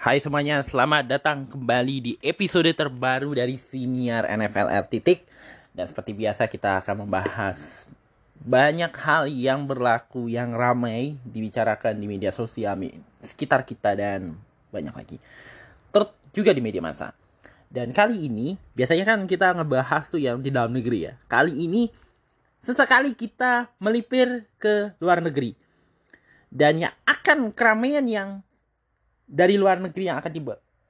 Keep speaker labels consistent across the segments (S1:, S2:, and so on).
S1: Hai semuanya, selamat datang kembali di episode terbaru dari Senior NFL R titik. Dan seperti biasa kita akan membahas banyak hal yang berlaku yang ramai dibicarakan di media sosial sekitar kita dan banyak lagi. Ter juga di media massa. Dan kali ini biasanya kan kita ngebahas tuh yang di dalam negeri ya. Kali ini sesekali kita melipir ke luar negeri. Dan yang akan keramaian yang dari luar negeri yang akan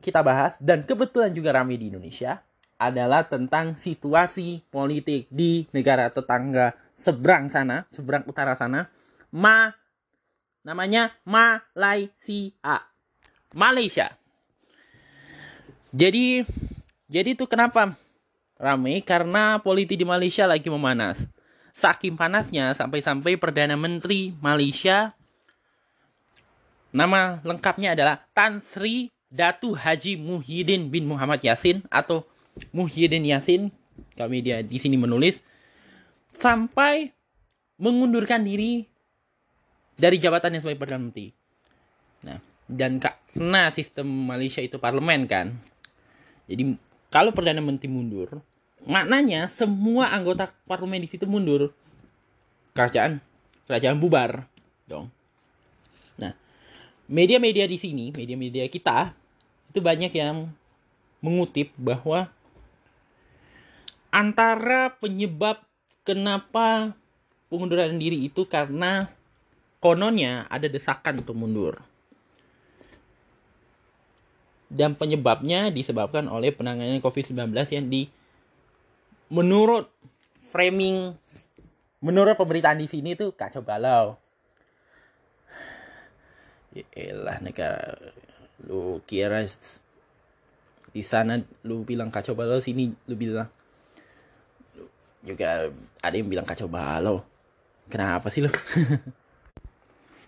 S1: kita bahas dan kebetulan juga ramai di Indonesia adalah tentang situasi politik di negara tetangga seberang sana, seberang utara sana, Ma namanya Malaysia. Malaysia. Jadi jadi itu kenapa ramai karena politik di Malaysia lagi memanas. Saking panasnya sampai-sampai Perdana Menteri Malaysia Nama lengkapnya adalah Tan Sri Datu Haji Muhyiddin bin Muhammad Yasin atau Muhyiddin Yasin. Kami dia di sini menulis sampai mengundurkan diri dari jabatannya sebagai perdana menteri. Nah, dan karena sistem Malaysia itu parlemen kan. Jadi kalau perdana menteri mundur, maknanya semua anggota parlemen di situ mundur. Kerajaan kerajaan bubar dong media-media di sini, media-media kita itu banyak yang mengutip bahwa antara penyebab kenapa pengunduran diri itu karena kononnya ada desakan untuk mundur. Dan penyebabnya disebabkan oleh penanganan COVID-19 yang di menurut framing menurut pemberitaan di sini itu kacau balau Yaelah negara. Lu kira di sana lu bilang kacau balau sini lu bilang. Juga ada yang bilang kacau balau. Kenapa sih lu?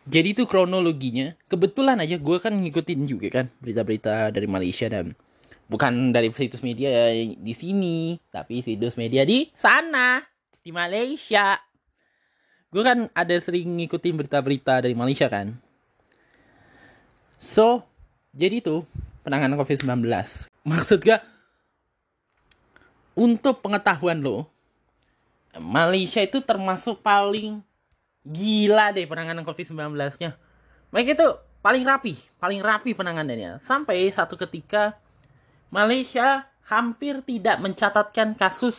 S1: Jadi itu kronologinya kebetulan aja gue kan ngikutin juga kan berita-berita dari Malaysia dan bukan dari situs media di sini tapi situs media di sana di Malaysia. Gue kan ada sering ngikutin berita-berita dari Malaysia kan So, jadi itu penanganan COVID-19. Maksud gak, untuk pengetahuan lo, Malaysia itu termasuk paling gila deh penanganan COVID-19-nya. Mereka itu paling rapi, paling rapi penanganannya. Sampai satu ketika Malaysia hampir tidak mencatatkan kasus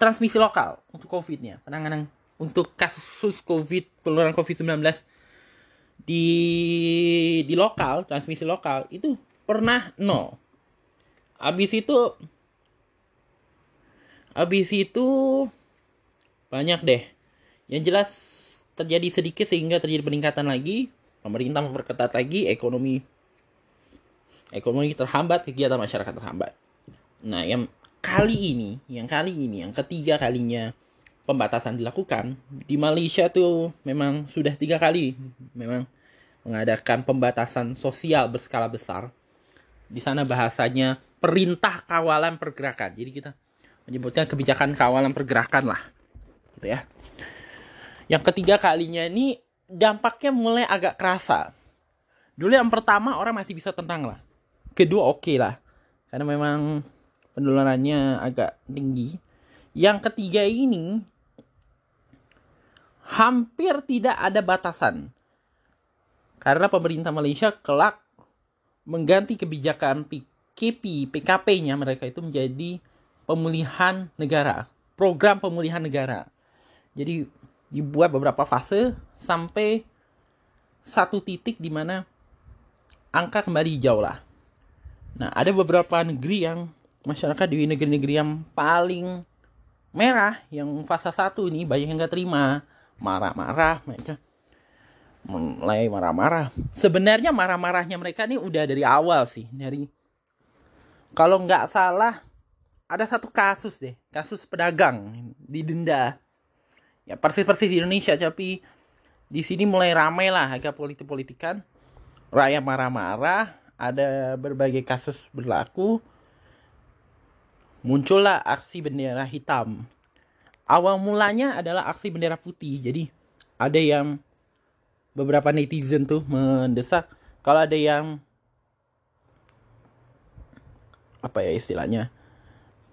S1: transmisi lokal untuk COVID-nya. Penanganan untuk kasus COVID, penularan COVID-19 di di lokal transmisi lokal itu pernah nol. Habis itu habis itu banyak deh. Yang jelas terjadi sedikit sehingga terjadi peningkatan lagi pemerintah memperketat lagi ekonomi ekonomi terhambat kegiatan masyarakat terhambat. Nah yang kali ini yang kali ini yang ketiga kalinya pembatasan dilakukan. Di Malaysia tuh memang sudah tiga kali memang mengadakan pembatasan sosial berskala besar. Di sana bahasanya perintah kawalan pergerakan. Jadi kita menyebutkan kebijakan kawalan pergerakan lah gitu ya. Yang ketiga kalinya ini dampaknya mulai agak kerasa. Dulu yang pertama orang masih bisa tenang lah. Kedua oke okay lah karena memang penularannya agak tinggi. Yang ketiga ini hampir tidak ada batasan. Karena pemerintah Malaysia kelak mengganti kebijakan PKP, PKP-nya mereka itu menjadi pemulihan negara, program pemulihan negara. Jadi dibuat beberapa fase sampai satu titik di mana angka kembali hijau lah. Nah, ada beberapa negeri yang masyarakat di negeri-negeri yang paling merah yang fase satu ini banyak yang nggak terima marah-marah mereka. Mulai marah-marah. Sebenarnya marah-marahnya mereka ini udah dari awal sih dari kalau nggak salah ada satu kasus deh kasus pedagang didenda ya persis-persis di Indonesia tapi di sini mulai ramai lah agak politik-politikan. Rakyat marah-marah ada berbagai kasus berlaku. Muncullah aksi bendera hitam awal mulanya adalah aksi bendera putih. Jadi ada yang beberapa netizen tuh mendesak kalau ada yang apa ya istilahnya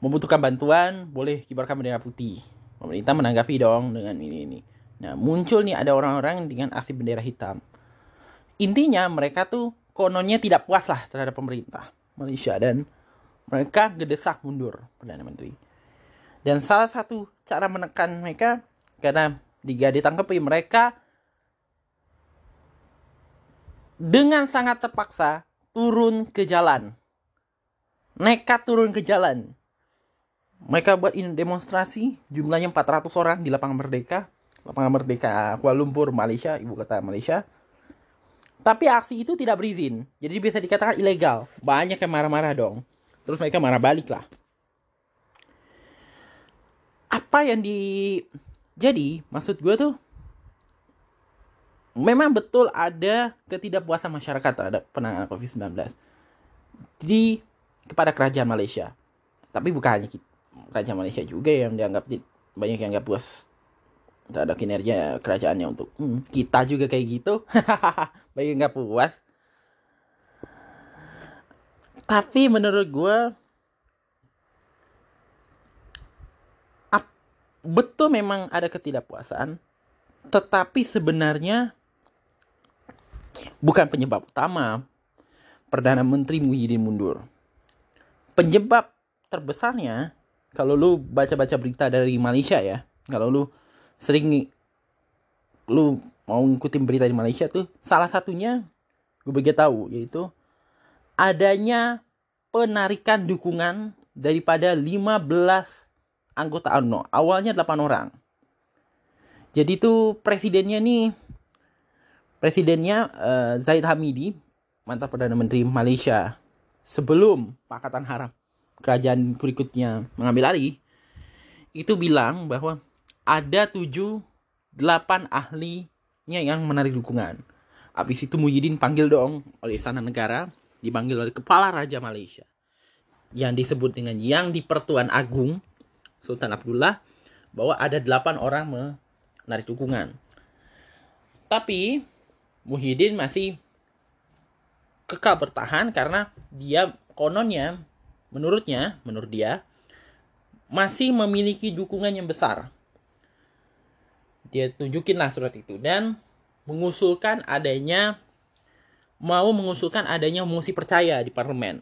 S1: membutuhkan bantuan boleh kibarkan bendera putih. Pemerintah menanggapi dong dengan ini ini. Nah muncul nih ada orang-orang dengan aksi bendera hitam. Intinya mereka tuh kononnya tidak puas lah terhadap pemerintah Malaysia dan mereka gedesak mundur perdana menteri dan salah satu cara menekan mereka karena jika ditangkapi mereka dengan sangat terpaksa turun ke jalan nekat turun ke jalan. Mereka buat demonstrasi, jumlahnya 400 orang di lapangan Merdeka, lapangan Merdeka Kuala Lumpur, Malaysia, ibu kota Malaysia. Tapi aksi itu tidak berizin, jadi bisa dikatakan ilegal. Banyak yang marah-marah dong. Terus mereka marah balik lah. Apa yang di... Jadi, maksud gue tuh, memang betul ada ketidakpuasan masyarakat terhadap penanganan COVID-19. Di kepada kerajaan Malaysia. Tapi bukan hanya kerajaan Malaysia juga yang dianggap banyak yang nggak puas terhadap kinerja kerajaannya untuk hmm, kita juga kayak gitu. banyak nggak puas. Tapi menurut gue betul memang ada ketidakpuasan, tetapi sebenarnya bukan penyebab utama. Perdana Menteri Muhyiddin mundur. Penyebab terbesarnya kalau lu baca-baca berita dari Malaysia ya kalau lu sering lu mau ngikutin berita di Malaysia tuh salah satunya gue begitu tahu yaitu adanya penarikan dukungan daripada 15 anggota UMNO awalnya 8 orang jadi tuh presidennya nih presidennya uh, Zaid Hamidi mantan perdana menteri Malaysia sebelum Pakatan Haram kerajaan berikutnya mengambil alih itu bilang bahwa ada tujuh delapan ahlinya yang menarik dukungan. Habis itu Muhyiddin panggil dong oleh Istana Negara, dipanggil oleh Kepala Raja Malaysia. Yang disebut dengan Yang di Pertuan Agung, Sultan Abdullah, bahwa ada delapan orang menarik dukungan. Tapi Muhyiddin masih kekal bertahan karena dia kononnya menurutnya menurut dia masih memiliki dukungan yang besar dia tunjukin lah surat itu dan mengusulkan adanya mau mengusulkan adanya mosi percaya di parlemen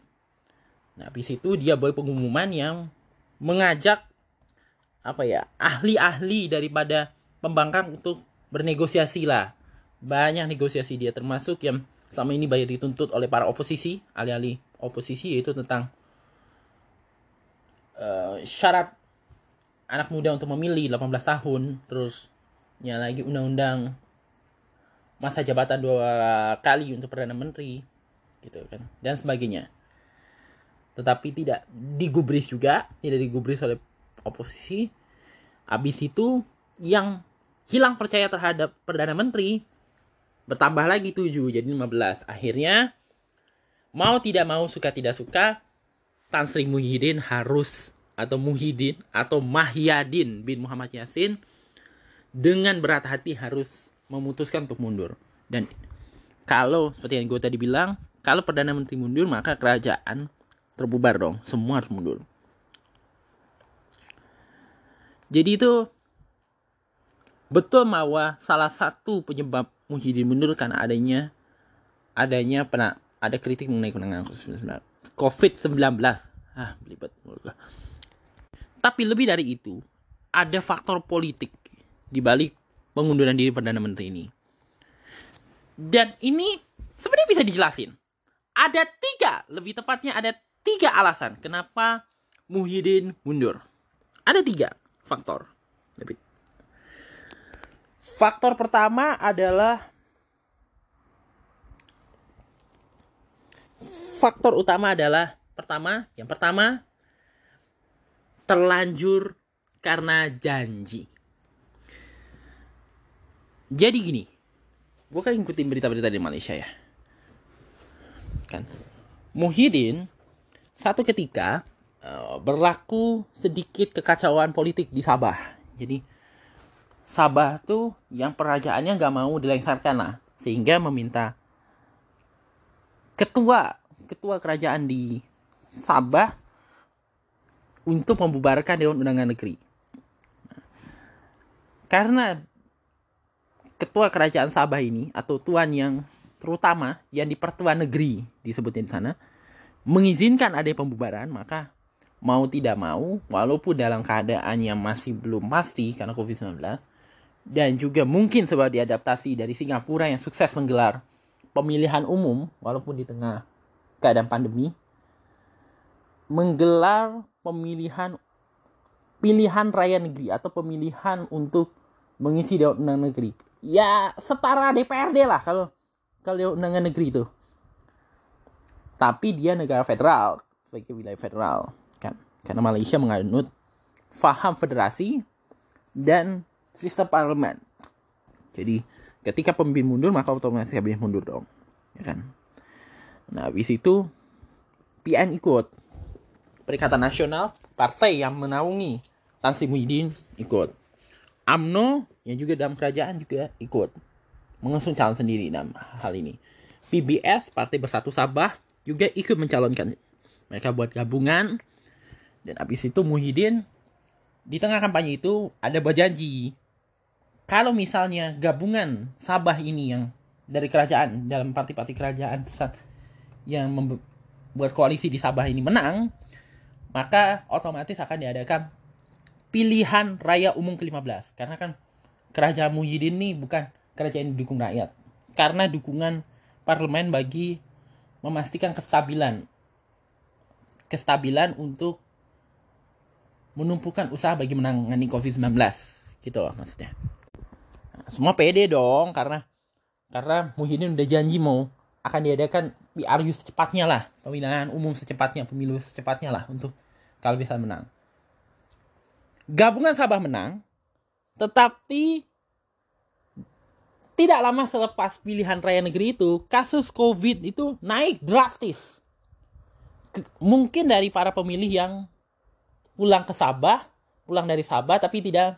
S1: nah habis itu dia buat pengumuman yang mengajak apa ya ahli-ahli daripada pembangkang untuk bernegosiasi lah. Banyak negosiasi dia termasuk yang selama ini banyak dituntut oleh para oposisi alih-alih oposisi yaitu tentang uh, syarat anak muda untuk memilih 18 tahun terus lagi undang-undang masa jabatan dua kali untuk perdana menteri gitu kan dan sebagainya. Tetapi tidak digubris juga tidak digubris oleh oposisi habis itu yang hilang percaya terhadap perdana menteri bertambah lagi 7 jadi 15 akhirnya mau tidak mau suka tidak suka Tan Sri Muhyiddin harus atau Muhyiddin atau Mahyadin bin Muhammad Yasin dengan berat hati harus memutuskan untuk mundur. Dan kalau seperti yang gue tadi bilang kalau perdana menteri mundur maka kerajaan terbubar dong. Semua harus mundur jadi itu betul bahwa salah satu penyebab Muhyiddin mundur karena adanya adanya pernah ada kritik mengenai penanganan COVID-19. Ah, belibet Tapi lebih dari itu, ada faktor politik di balik pengunduran diri Perdana Menteri ini. Dan ini sebenarnya bisa dijelasin. Ada tiga, lebih tepatnya ada tiga alasan kenapa Muhyiddin mundur. Ada tiga faktor. Lebih Faktor pertama adalah faktor utama adalah pertama, yang pertama terlanjur karena janji. Jadi gini, gue kan ngikutin berita-berita di Malaysia ya. Kan, Muhyiddin satu ketika uh, berlaku sedikit kekacauan politik di Sabah. Jadi Sabah tuh yang perajaannya nggak mau dilengsarkan lah sehingga meminta ketua ketua kerajaan di Sabah untuk membubarkan Dewan Undangan Negeri. Karena ketua kerajaan Sabah ini atau tuan yang terutama yang di pertuan negeri disebutnya di sana mengizinkan ada pembubaran maka mau tidak mau walaupun dalam keadaan yang masih belum pasti karena Covid-19 dan juga mungkin sebab diadaptasi dari Singapura yang sukses menggelar pemilihan umum walaupun di tengah keadaan pandemi menggelar pemilihan pilihan raya negeri atau pemilihan untuk mengisi dewan undangan negeri. Ya setara DPRD lah kalau kalau undangan negeri itu. Tapi dia negara federal sebagai wilayah federal karena Malaysia menganut faham federasi dan sistem parlemen. Jadi ketika pemimpin mundur maka otomatis habis mundur dong ya kan? Nah habis itu PN ikut. Perikatan Nasional partai yang menaungi Tan Sri Muhyiddin ikut. AMNO yang juga dalam kerajaan juga ikut. Mengusung calon sendiri dalam hal ini. PBS Partai Bersatu Sabah juga ikut mencalonkan. Mereka buat gabungan dan habis itu Muhyiddin di tengah kampanye itu ada berjanji kalau misalnya gabungan Sabah ini yang dari kerajaan dalam partai-partai kerajaan pusat yang membuat koalisi di Sabah ini menang, maka otomatis akan diadakan pilihan raya umum ke-15. Karena kan kerajaan Muhyiddin ini bukan kerajaan yang didukung rakyat. Karena dukungan parlemen bagi memastikan kestabilan. Kestabilan untuk menumpukan usaha bagi menangani COVID-19. Gitu loh maksudnya. Semua pede dong karena karena Muhyiddin udah janji mau akan diadakan PRU secepatnya lah. Pemilihan umum secepatnya pemilu secepatnya lah untuk kalau bisa menang. Gabungan Sabah menang tetapi tidak lama selepas pilihan raya negeri itu kasus COVID itu naik drastis. Mungkin dari para pemilih yang pulang ke Sabah pulang dari Sabah tapi tidak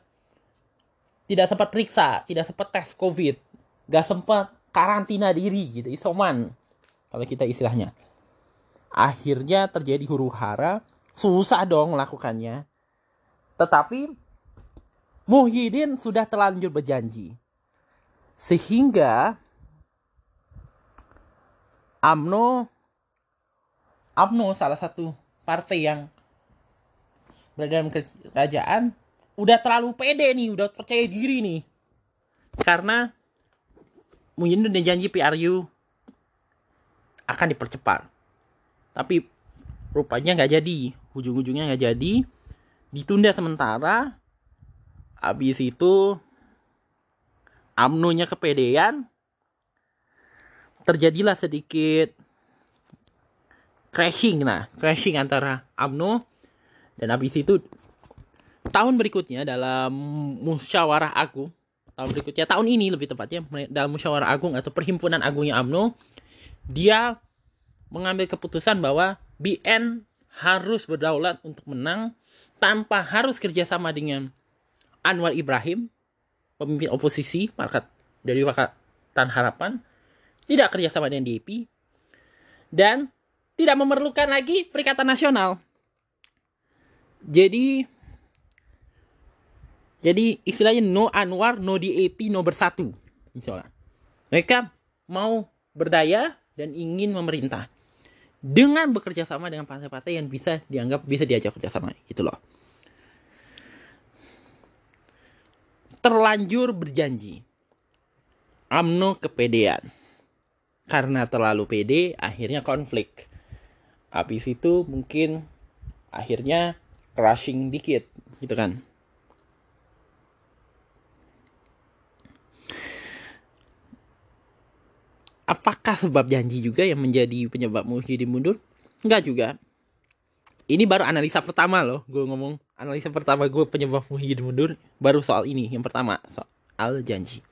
S1: tidak sempat periksa, tidak sempat tes COVID, gak sempat karantina diri gitu, isoman kalau kita istilahnya. Akhirnya terjadi huru hara, susah dong melakukannya. Tetapi Muhyiddin sudah terlanjur berjanji. Sehingga AMNO AMNO salah satu partai yang berada dalam kerajaan udah terlalu pede nih, udah percaya diri nih. Karena mungkin udah janji PRU akan dipercepat. Tapi rupanya nggak jadi, ujung-ujungnya nggak jadi, ditunda sementara. Habis itu amnonya kepedean, terjadilah sedikit crashing nah, crashing antara AMNO dan habis itu tahun berikutnya dalam musyawarah agung tahun berikutnya tahun ini lebih tepatnya dalam musyawarah agung atau perhimpunan agungnya AMNO dia mengambil keputusan bahwa BN harus berdaulat untuk menang tanpa harus kerjasama dengan Anwar Ibrahim pemimpin oposisi market dari Pakatan Harapan tidak kerjasama dengan DP dan tidak memerlukan lagi Perikatan Nasional jadi jadi istilahnya no Anwar, no DAP, no bersatu. Misalnya. Mereka mau berdaya dan ingin memerintah. Dengan bekerja sama dengan partai-partai yang bisa dianggap bisa diajak kerjasama. Gitu loh. Terlanjur berjanji. AMNO kepedean. Karena terlalu pede, akhirnya konflik. Habis itu mungkin akhirnya crashing dikit. Gitu kan. Apakah sebab janji juga yang menjadi penyebab Muhyiddin mundur? Enggak juga. Ini baru analisa pertama loh. Gue ngomong analisa pertama gue penyebab Muhyiddin mundur. Baru soal ini. Yang pertama. Soal janji.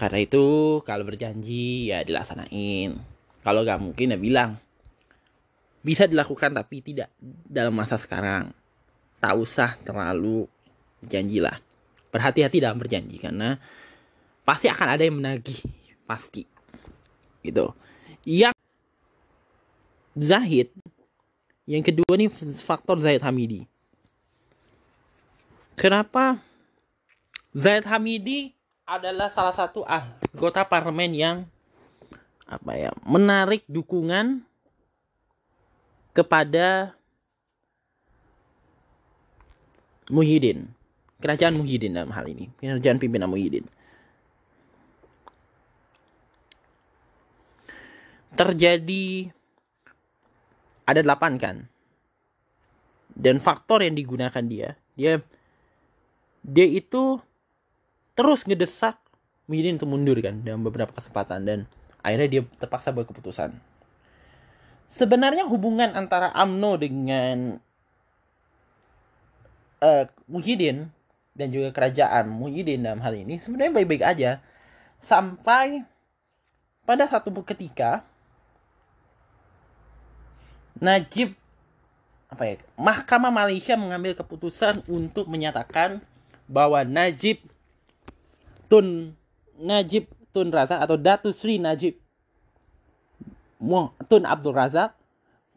S1: Karena itu kalau berjanji ya dilaksanain. Kalau gak mungkin ya bilang. Bisa dilakukan tapi tidak dalam masa sekarang. Tak usah terlalu janjilah. Berhati-hati dalam berjanji karena pasti akan ada yang menagih pasti gitu Yang Zahid, yang kedua nih faktor Zahid Hamidi. Kenapa Zahid Hamidi adalah salah satu anggota parlemen yang apa ya menarik dukungan kepada Muhyiddin. Kerajaan Muhyiddin dalam hal ini. Kerajaan pimpinan Muhyiddin. Terjadi ada delapan kan? Dan faktor yang digunakan dia dia dia itu terus ngedesak Muhyiddin untuk mundur kan dalam beberapa kesempatan dan akhirnya dia terpaksa berkeputusan sebenarnya hubungan antara AMNO dengan uh, Muhyiddin dan juga kerajaan Muhyiddin dalam hal ini sebenarnya baik-baik aja. Sampai pada satu ketika Najib apa ya Mahkamah Malaysia mengambil keputusan untuk menyatakan bahwa Najib Tun Najib Tun Razak atau Datu Sri Najib Tun Abdul Razak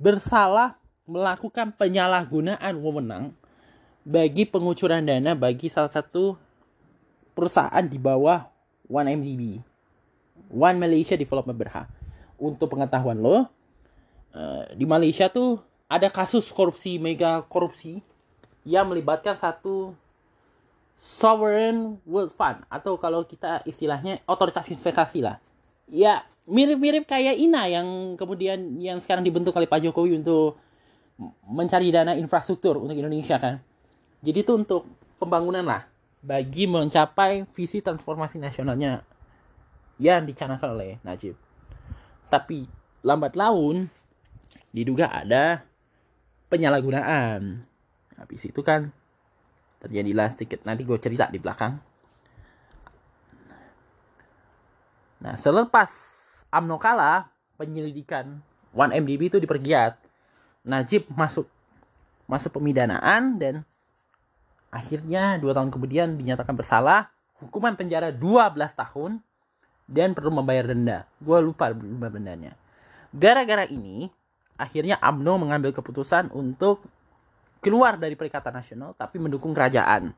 S1: bersalah melakukan penyalahgunaan wewenang bagi pengucuran dana bagi salah satu perusahaan di bawah One MDB, One Malaysia Development Berhad. Untuk pengetahuan lo, uh, di Malaysia tuh ada kasus korupsi mega korupsi yang melibatkan satu sovereign wealth fund atau kalau kita istilahnya otoritas investasi lah. Ya, mirip-mirip kayak INA yang kemudian yang sekarang dibentuk oleh Pak Jokowi untuk mencari dana infrastruktur untuk Indonesia kan. Jadi itu untuk pembangunan lah bagi mencapai visi transformasi nasionalnya yang dicanangkan oleh Najib. Tapi lambat laun diduga ada penyalahgunaan. Habis itu kan terjadilah sedikit nanti gue cerita di belakang. Nah, selepas AMNO kalah, penyelidikan 1MDB itu dipergiat. Najib masuk masuk pemidanaan dan akhirnya dua tahun kemudian dinyatakan bersalah, hukuman penjara 12 tahun dan perlu membayar denda. Gue lupa berapa dendanya. Gara-gara ini, akhirnya AMNO mengambil keputusan untuk keluar dari Perikatan Nasional tapi mendukung kerajaan.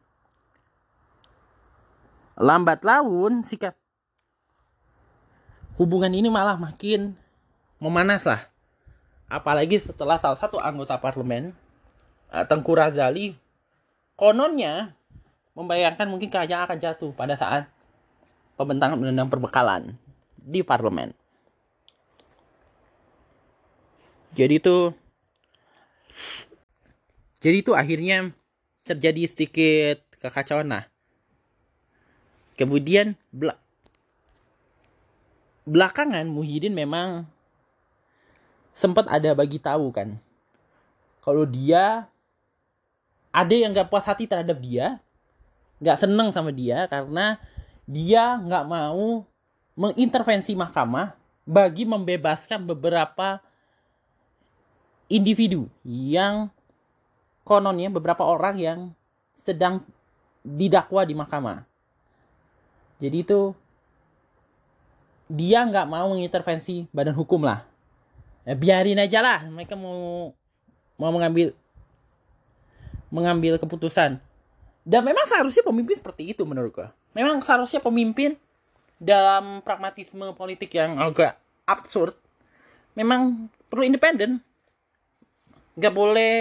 S1: Lambat laun sikap hubungan ini malah makin memanas lah. Apalagi setelah salah satu anggota parlemen, uh, Tengku Razali, kononnya membayangkan mungkin kerajaan akan jatuh pada saat pembentangan undang-undang perbekalan di parlemen. Jadi itu jadi itu akhirnya terjadi sedikit kekacauan lah. Kemudian belakangan Muhyiddin memang sempat ada bagi tahu kan kalau dia ada yang gak puas hati terhadap dia gak seneng sama dia karena dia gak mau mengintervensi mahkamah bagi membebaskan beberapa individu yang kononnya beberapa orang yang sedang didakwa di mahkamah. Jadi itu dia nggak mau mengintervensi badan hukum lah. Ya, biarin aja lah. Mereka mau mau mengambil mengambil keputusan. Dan memang seharusnya pemimpin seperti itu menurut gua. Memang seharusnya pemimpin dalam pragmatisme politik yang agak absurd memang perlu independen. Nggak boleh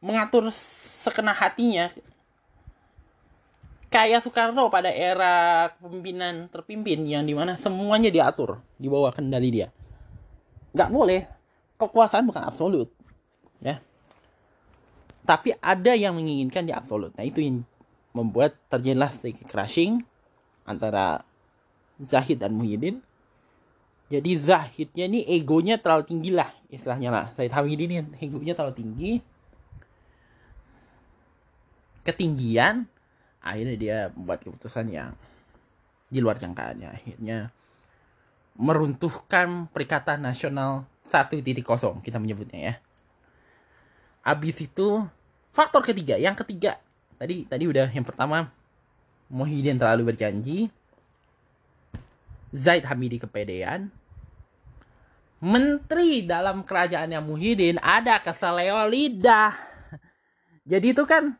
S1: mengatur sekena hatinya kayak Soekarno pada era kepemimpinan terpimpin yang di mana semuanya diatur di bawah kendali dia. Nggak boleh. Kekuasaan bukan absolut ya. Tapi ada yang menginginkan di absolut. Nah itu yang membuat terjadilah sedikit crashing antara Zahid dan Muhyiddin. Jadi Zahidnya ini egonya terlalu tinggi lah istilahnya lah. Zahid Hamidi ini egonya terlalu tinggi. Ketinggian akhirnya dia membuat keputusan yang di luar jangkaannya akhirnya meruntuhkan perikatan nasional 1.0 kita menyebutnya ya habis itu faktor ketiga yang ketiga tadi tadi udah yang pertama Muhyiddin terlalu berjanji Zaid Hamidi kepedean menteri dalam kerajaannya Muhyiddin ada keseleo lidah. Jadi itu kan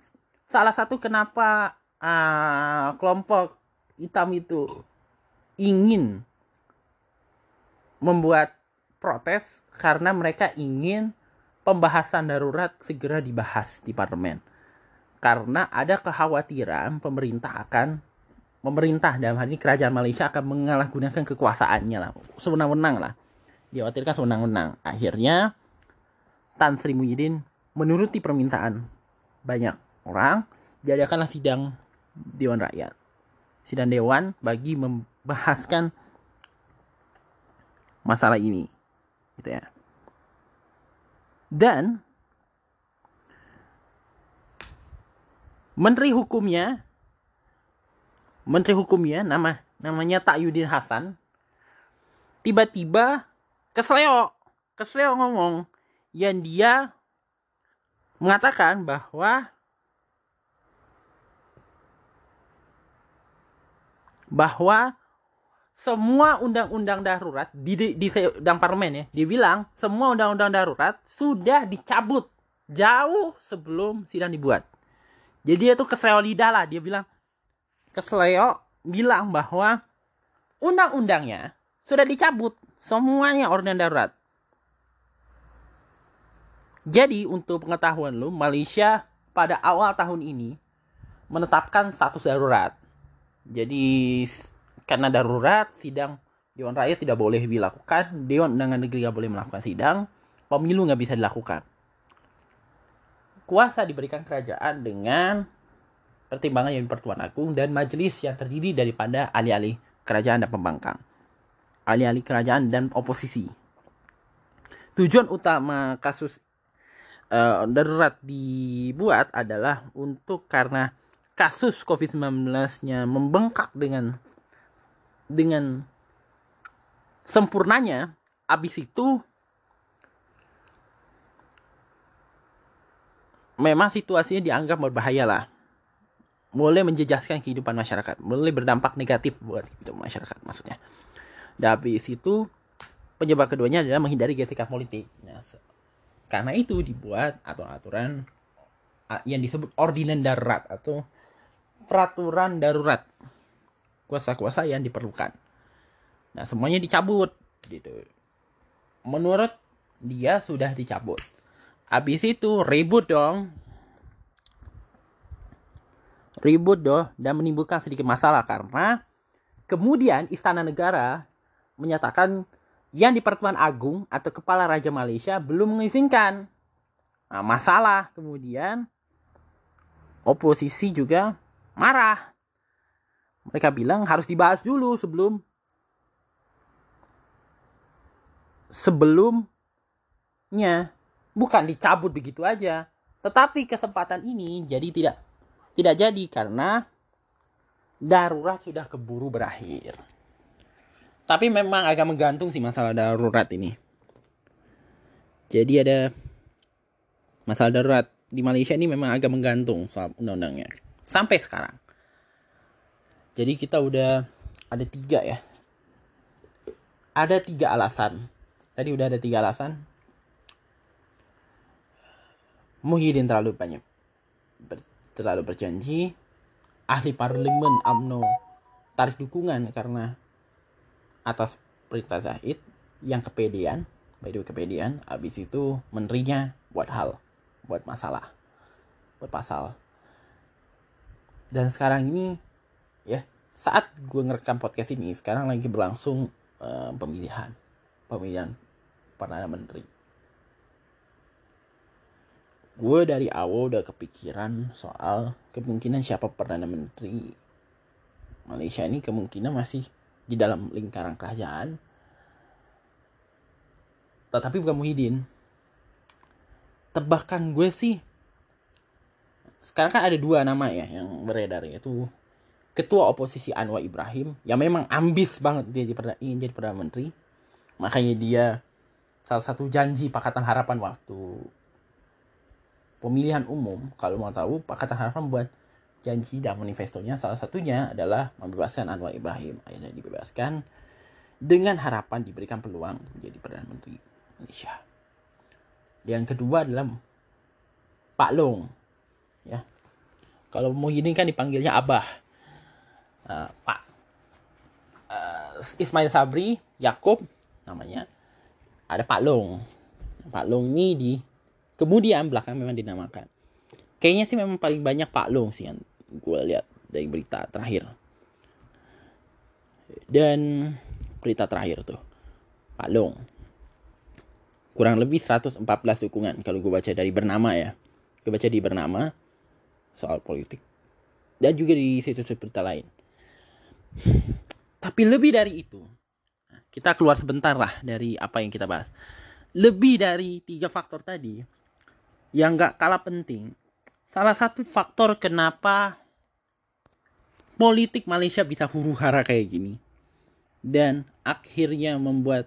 S1: salah satu kenapa uh, kelompok hitam itu ingin membuat protes karena mereka ingin pembahasan darurat segera dibahas di parlemen. Karena ada kekhawatiran pemerintah akan pemerintah dalam hal ini kerajaan Malaysia akan mengalahgunakan kekuasaannya lah, sewenang-wenang lah. Dikhawatirkan sewenang-wenang. Akhirnya Tan Sri Muhyiddin menuruti permintaan banyak orang, diadakanlah sidang Dewan Rakyat. Sidang Dewan bagi membahaskan masalah ini. Gitu ya. Dan Menteri Hukumnya Menteri Hukumnya nama namanya Tak Yudin Hasan tiba-tiba kesleo kesleo ngomong yang dia mengatakan bahwa bahwa semua undang-undang darurat di, di, di sedang parlemen ya, dia bilang semua undang-undang darurat sudah dicabut jauh sebelum sidang dibuat. Jadi dia tuh kesleo lidah lah, dia bilang kesleo bilang bahwa undang-undangnya sudah dicabut semuanya undang darurat. Jadi untuk pengetahuan lu, Malaysia pada awal tahun ini menetapkan status darurat. Jadi karena darurat sidang Dewan Rakyat tidak boleh dilakukan, Dewan Undangan Negeri tidak boleh melakukan sidang, pemilu nggak bisa dilakukan. Kuasa diberikan kerajaan dengan pertimbangan yang Pertuan Agung dan majelis yang terdiri daripada ahli-ahli kerajaan dan pembangkang. Ahli-ahli kerajaan dan oposisi. Tujuan utama kasus uh, darurat dibuat adalah untuk karena kasus COVID-19-nya membengkak dengan dengan sempurnanya abis itu memang situasinya dianggap berbahaya lah. Mulai menjejaskan kehidupan masyarakat mulai berdampak negatif buat kehidupan masyarakat maksudnya. Dan habis itu penyebab keduanya adalah menghindari gesekan politik. Nah, karena itu dibuat aturan-aturan yang disebut ordinan darurat atau peraturan darurat kuasa-kuasa yang diperlukan. Nah, semuanya dicabut gitu. Menurut dia sudah dicabut. Habis itu ribut dong. Ribut dong dan menimbulkan sedikit masalah karena kemudian Istana Negara menyatakan yang di Pertuan Agung atau Kepala Raja Malaysia belum mengizinkan. Nah, masalah kemudian oposisi juga marah mereka bilang harus dibahas dulu sebelum sebelumnya bukan dicabut begitu aja. Tetapi kesempatan ini jadi tidak tidak jadi karena darurat sudah keburu berakhir. Tapi memang agak menggantung sih masalah darurat ini. Jadi ada masalah darurat di Malaysia ini memang agak menggantung soal undang-undangnya. Sampai sekarang. Jadi kita udah ada tiga ya. Ada tiga alasan. Tadi udah ada tiga alasan. Muhyiddin terlalu banyak ber, terlalu berjanji. Ahli parlemen AMNO tarik dukungan karena atas perintah Zahid yang kepedean, by the way kepedean, abis itu menterinya buat hal, buat masalah, buat pasal. Dan sekarang ini ya saat gue ngerekam podcast ini sekarang lagi berlangsung uh, pemilihan. Pemilihan perdana menteri. Gue dari awal udah kepikiran soal kemungkinan siapa perdana menteri. Malaysia ini kemungkinan masih di dalam lingkaran kerajaan. Tetapi bukan Muhyiddin. Tebakan gue sih sekarang kan ada dua nama ya yang beredar yaitu ketua oposisi Anwar Ibrahim yang memang ambis banget dia jadi ingin jadi perdana menteri. Makanya dia salah satu janji Pakatan Harapan waktu pemilihan umum kalau mau tahu Pakatan Harapan buat janji dan manifestonya. Salah satunya adalah membebaskan Anwar Ibrahim. Akhirnya dibebaskan dengan harapan diberikan peluang menjadi perdana menteri Malaysia. Yang kedua adalah Pak Long, ya. Kalau Muhyiddin kan dipanggilnya Abah. Uh, Pak uh, Ismail Sabri, Yakub namanya. Ada Pak Long. Pak Long ini di kemudian belakang memang dinamakan. Kayaknya sih memang paling banyak Pak Long sih yang gue lihat dari berita terakhir. Dan berita terakhir tuh Pak Long kurang lebih 114 dukungan kalau gue baca dari bernama ya gue baca di bernama soal politik. Dan juga di situs berita lain. Tapi lebih dari itu kita keluar sebentar lah dari apa yang kita bahas. Lebih dari tiga faktor tadi yang gak kalah penting salah satu faktor kenapa politik Malaysia bisa huru hara kayak gini dan akhirnya membuat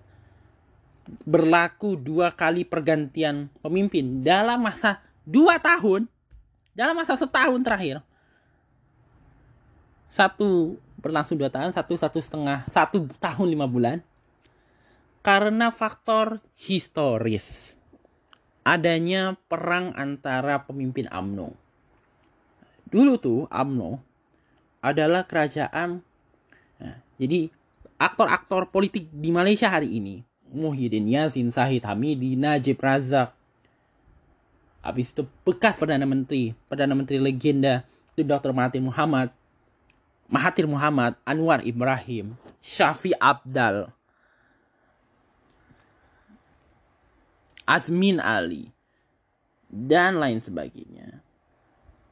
S1: berlaku dua kali pergantian pemimpin dalam masa dua tahun dalam masa setahun terakhir satu berlangsung dua tahun satu satu setengah satu tahun lima bulan karena faktor historis adanya perang antara pemimpin AMNO dulu tuh AMNO adalah kerajaan nah, jadi aktor-aktor politik di Malaysia hari ini. Muhyiddin Yassin, Sahid Hamidi, Najib Razak. Habis itu bekas Perdana Menteri, Perdana Menteri legenda itu Dr. Mahathir Muhammad, Mahathir Muhammad, Anwar Ibrahim, Syafi Abdal, Azmin Ali, dan lain sebagainya.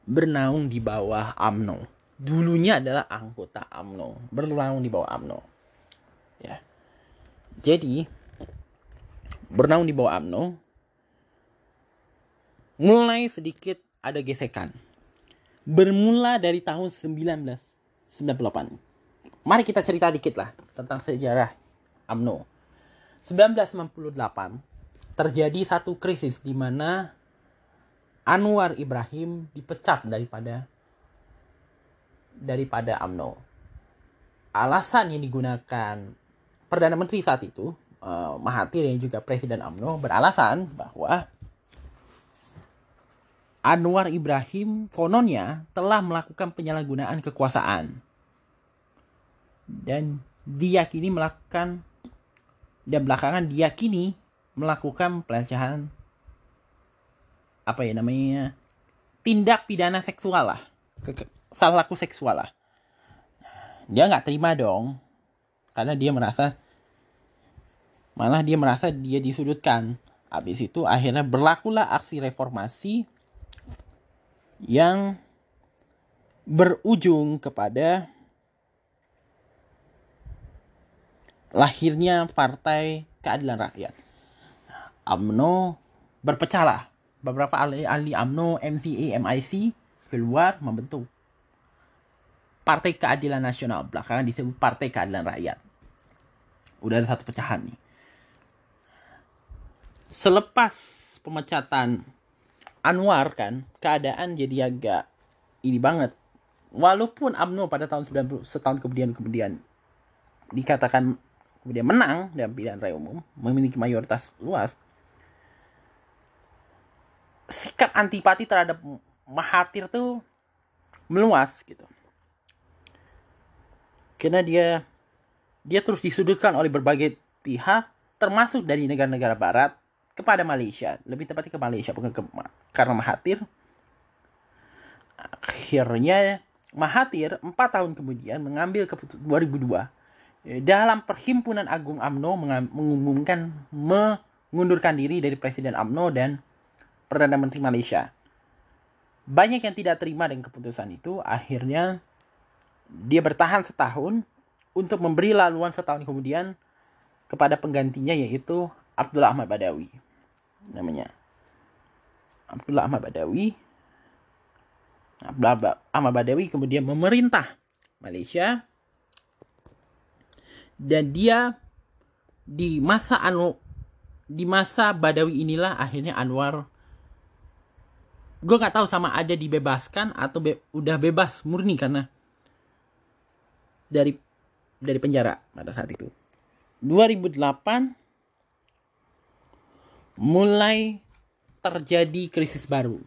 S1: Bernaung di bawah AMNO. Dulunya adalah anggota AMNO, bernaung di bawah AMNO ya jadi bernaung di bawah AMNO mulai sedikit ada gesekan. Bermula dari tahun 1998 mari kita cerita dikit lah tentang sejarah AMNO. 1998 terjadi satu krisis di mana Anwar Ibrahim dipecat daripada daripada AMNO. Alasan yang digunakan Perdana Menteri saat itu, uh, Mahathir yang juga Presiden AMNO beralasan bahwa Anwar Ibrahim kononnya telah melakukan penyalahgunaan kekuasaan. Dan diyakini melakukan dan belakangan diyakini melakukan pelecehan apa ya namanya tindak pidana seksual lah. Salah laku seksual lah. Dia nggak terima dong karena dia merasa malah dia merasa dia disudutkan. Habis itu akhirnya berlakulah aksi reformasi yang berujung kepada lahirnya Partai Keadilan Rakyat. AMNO berpecahlah. Beberapa ahli, ahli AMNO, MCA, MIC keluar membentuk Partai Keadilan Nasional. Belakangan disebut Partai Keadilan Rakyat. Udah ada satu pecahan nih. Selepas pemecatan Anwar kan, keadaan jadi agak ini banget. Walaupun AMNO pada tahun 90 setahun kemudian kemudian dikatakan kemudian menang dalam pilihan raya umum, memiliki mayoritas luas. Sikap antipati terhadap Mahathir tuh meluas gitu karena dia dia terus disudutkan oleh berbagai pihak termasuk dari negara-negara barat kepada Malaysia. Lebih tepatnya ke Malaysia bukan ke karena Mahathir. Akhirnya Mahathir empat tahun kemudian mengambil keputusan 2002 dalam perhimpunan agung AMNO mengumumkan mengundurkan diri dari Presiden AMNO dan Perdana Menteri Malaysia. Banyak yang tidak terima dengan keputusan itu. Akhirnya dia bertahan setahun untuk memberi laluan setahun kemudian kepada penggantinya yaitu Abdullah Ahmad Badawi namanya Abdullah Ahmad Badawi Abdullah Ahmad Badawi kemudian memerintah Malaysia dan dia di masa anu di masa Badawi inilah akhirnya Anwar gue nggak tahu sama ada dibebaskan atau be udah bebas murni karena dari dari penjara pada saat itu. 2008 mulai terjadi krisis baru,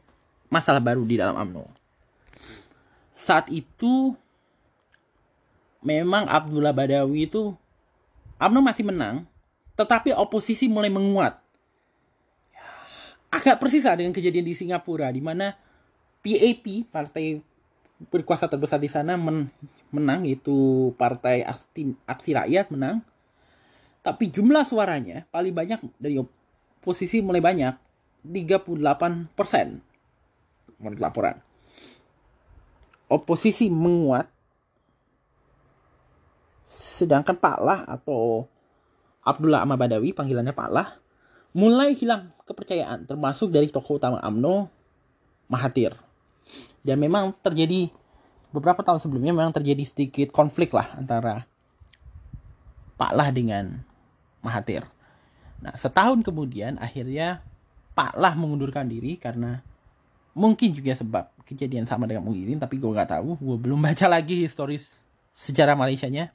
S1: masalah baru di dalam AMNO. Saat itu memang Abdullah Badawi itu AMNO masih menang, tetapi oposisi mulai menguat. Agak persis dengan kejadian di Singapura, di mana PAP, partai berkuasa terbesar di sana men menang, yaitu Partai Aksi Rakyat menang. Tapi jumlah suaranya paling banyak dari oposisi mulai banyak, 38 persen menurut laporan. Oposisi menguat, sedangkan Pak Lah atau Abdullah Ahmad Badawi, panggilannya Pak Lah, mulai hilang kepercayaan, termasuk dari tokoh utama AMNO, Mahathir. Dan memang terjadi beberapa tahun sebelumnya memang terjadi sedikit konflik lah antara Pak Lah dengan Mahathir. Nah, setahun kemudian akhirnya Pak Lah mengundurkan diri karena mungkin juga sebab kejadian sama dengan Muhyiddin tapi gue nggak tahu. Gue belum baca lagi historis sejarah Malaysia nya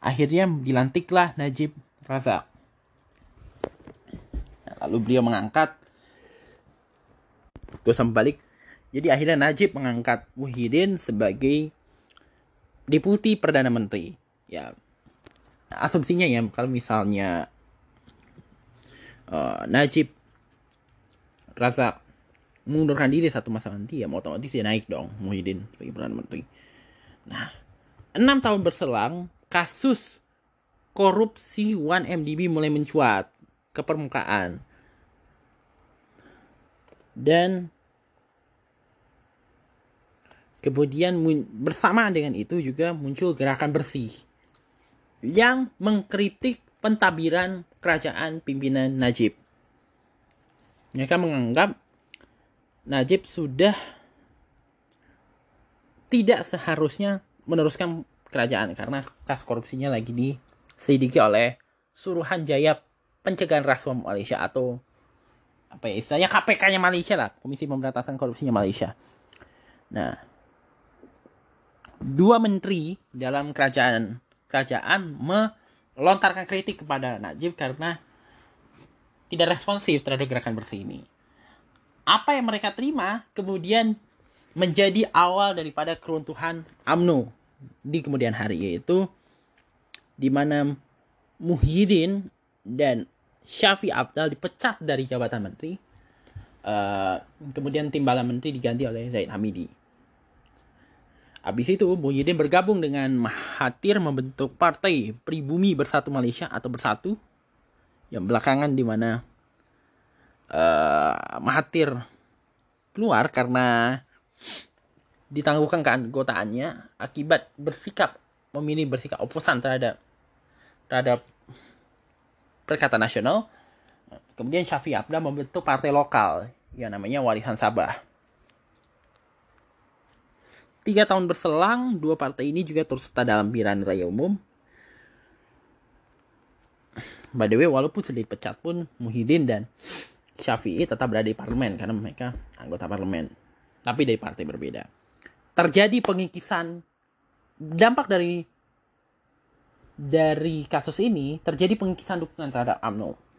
S1: akhirnya dilantiklah Najib Razak. Lalu beliau mengangkat. Gue sampai jadi akhirnya Najib mengangkat Muhyiddin sebagai deputi perdana menteri. Ya asumsinya ya kalau misalnya uh, Najib rasa mengundurkan diri satu masa nanti ya otomatis dia naik dong Muhyiddin sebagai perdana menteri. Nah, enam tahun berselang kasus korupsi 1MDB mulai mencuat ke permukaan dan kemudian bersamaan dengan itu juga muncul gerakan bersih yang mengkritik pentabiran kerajaan pimpinan Najib mereka menganggap Najib sudah tidak seharusnya meneruskan kerajaan karena kasus korupsinya lagi diselidiki oleh Suruhan Jaya Pencegahan Rasuah Malaysia atau apa ya istilahnya KPK-nya Malaysia lah, Komisi Pemberantasan Korupsinya Malaysia. Nah, dua menteri dalam kerajaan kerajaan melontarkan kritik kepada Najib karena tidak responsif terhadap gerakan bersih ini. Apa yang mereka terima kemudian menjadi awal daripada keruntuhan AMNO di kemudian hari yaitu di mana Muhyiddin dan Syafi Abdal dipecat dari jabatan menteri. Uh, kemudian timbalan menteri diganti oleh Zaid Hamidi. Habis itu Muhyiddin bergabung dengan Mahathir membentuk Partai Pribumi Bersatu Malaysia atau Bersatu yang belakangan di mana uh, Mahathir keluar karena ditangguhkan keanggotaannya akibat bersikap memilih bersikap oposan terhadap terhadap Perikatan Nasional. Kemudian Syafi Abda membentuk partai lokal yang namanya Warisan Sabah. Tiga tahun berselang, dua partai ini juga terus serta dalam pilihan raya umum. By the way walaupun sudah dipecat pun Muhyiddin dan Syafi'i tetap berada di parlemen karena mereka anggota parlemen. Tapi dari partai berbeda. Terjadi pengikisan. Dampak dari dari kasus ini terjadi pengikisan dukungan terhadap AMNO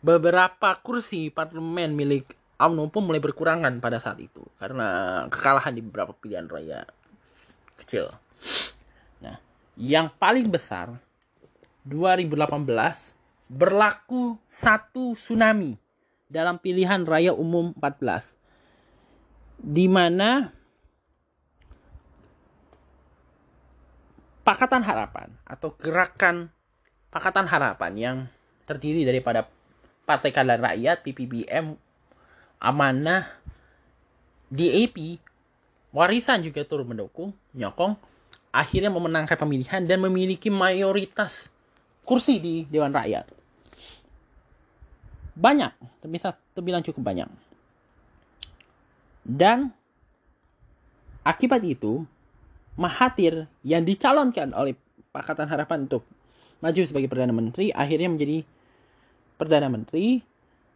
S1: beberapa kursi parlemen milik AMNO pun mulai berkurangan pada saat itu karena kekalahan di beberapa pilihan raya kecil. Nah, yang paling besar 2018 berlaku satu tsunami dalam pilihan raya umum 14 di mana Pakatan Harapan atau gerakan Pakatan Harapan yang terdiri daripada Partai Keadilan Rakyat, PPBM, Amanah, DAP, Warisan juga turut mendukung, nyokong, akhirnya memenangkan pemilihan dan memiliki mayoritas kursi di Dewan Rakyat. Banyak, bisa terbilang cukup banyak. Dan akibat itu, Mahathir yang dicalonkan oleh Pakatan Harapan untuk maju sebagai Perdana Menteri akhirnya menjadi Perdana Menteri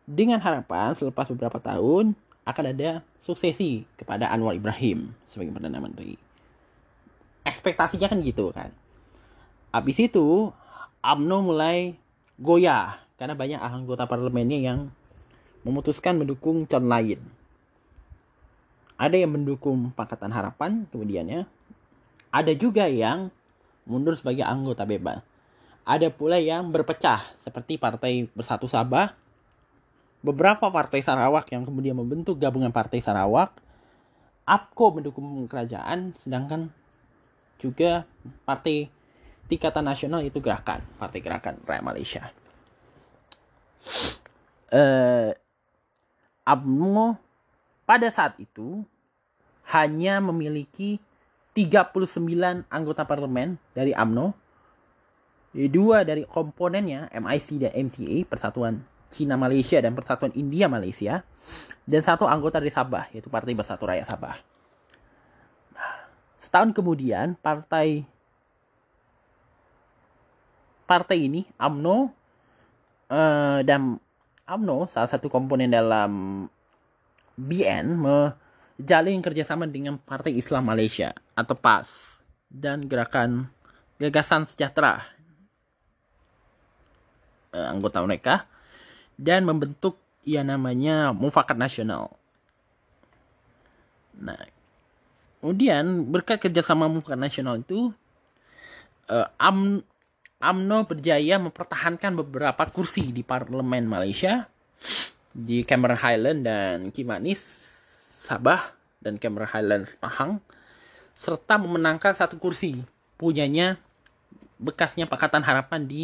S1: dengan harapan selepas beberapa tahun akan ada suksesi kepada Anwar Ibrahim sebagai Perdana Menteri. Ekspektasinya kan gitu kan. Habis itu AMNO mulai goyah karena banyak anggota parlemennya yang memutuskan mendukung calon lain. Ada yang mendukung Pakatan Harapan kemudiannya. Ada juga yang mundur sebagai anggota bebas. Ada pula yang berpecah seperti Partai Bersatu Sabah, beberapa partai Sarawak yang kemudian membentuk gabungan Partai Sarawak, APKO mendukung kerajaan, sedangkan juga Partai tingkatan nasional itu gerakan Partai Gerakan Rakyat Malaysia. Uh, AMNO pada saat itu hanya memiliki 39 anggota parlemen dari AMNO, dua dari komponennya MIC dan MTA Persatuan Cina Malaysia dan Persatuan India Malaysia, dan satu anggota dari Sabah yaitu Partai Bersatu Rakyat Sabah. Nah, setahun kemudian partai partai ini AMNO uh, eh, dan AMNO salah satu komponen dalam BN menjalin kerjasama dengan Partai Islam Malaysia atau PAS dan gerakan Gagasan Sejahtera uh, anggota mereka dan membentuk yang namanya Mufakat Nasional. Nah, kemudian berkat kerjasama Mufakat Nasional itu uh, Am AMNO berjaya mempertahankan beberapa kursi di parlemen Malaysia di Cameron Highland dan Kimanis, Sabah dan Cameron Highlands Pahang serta memenangkan satu kursi punyanya bekasnya Pakatan Harapan di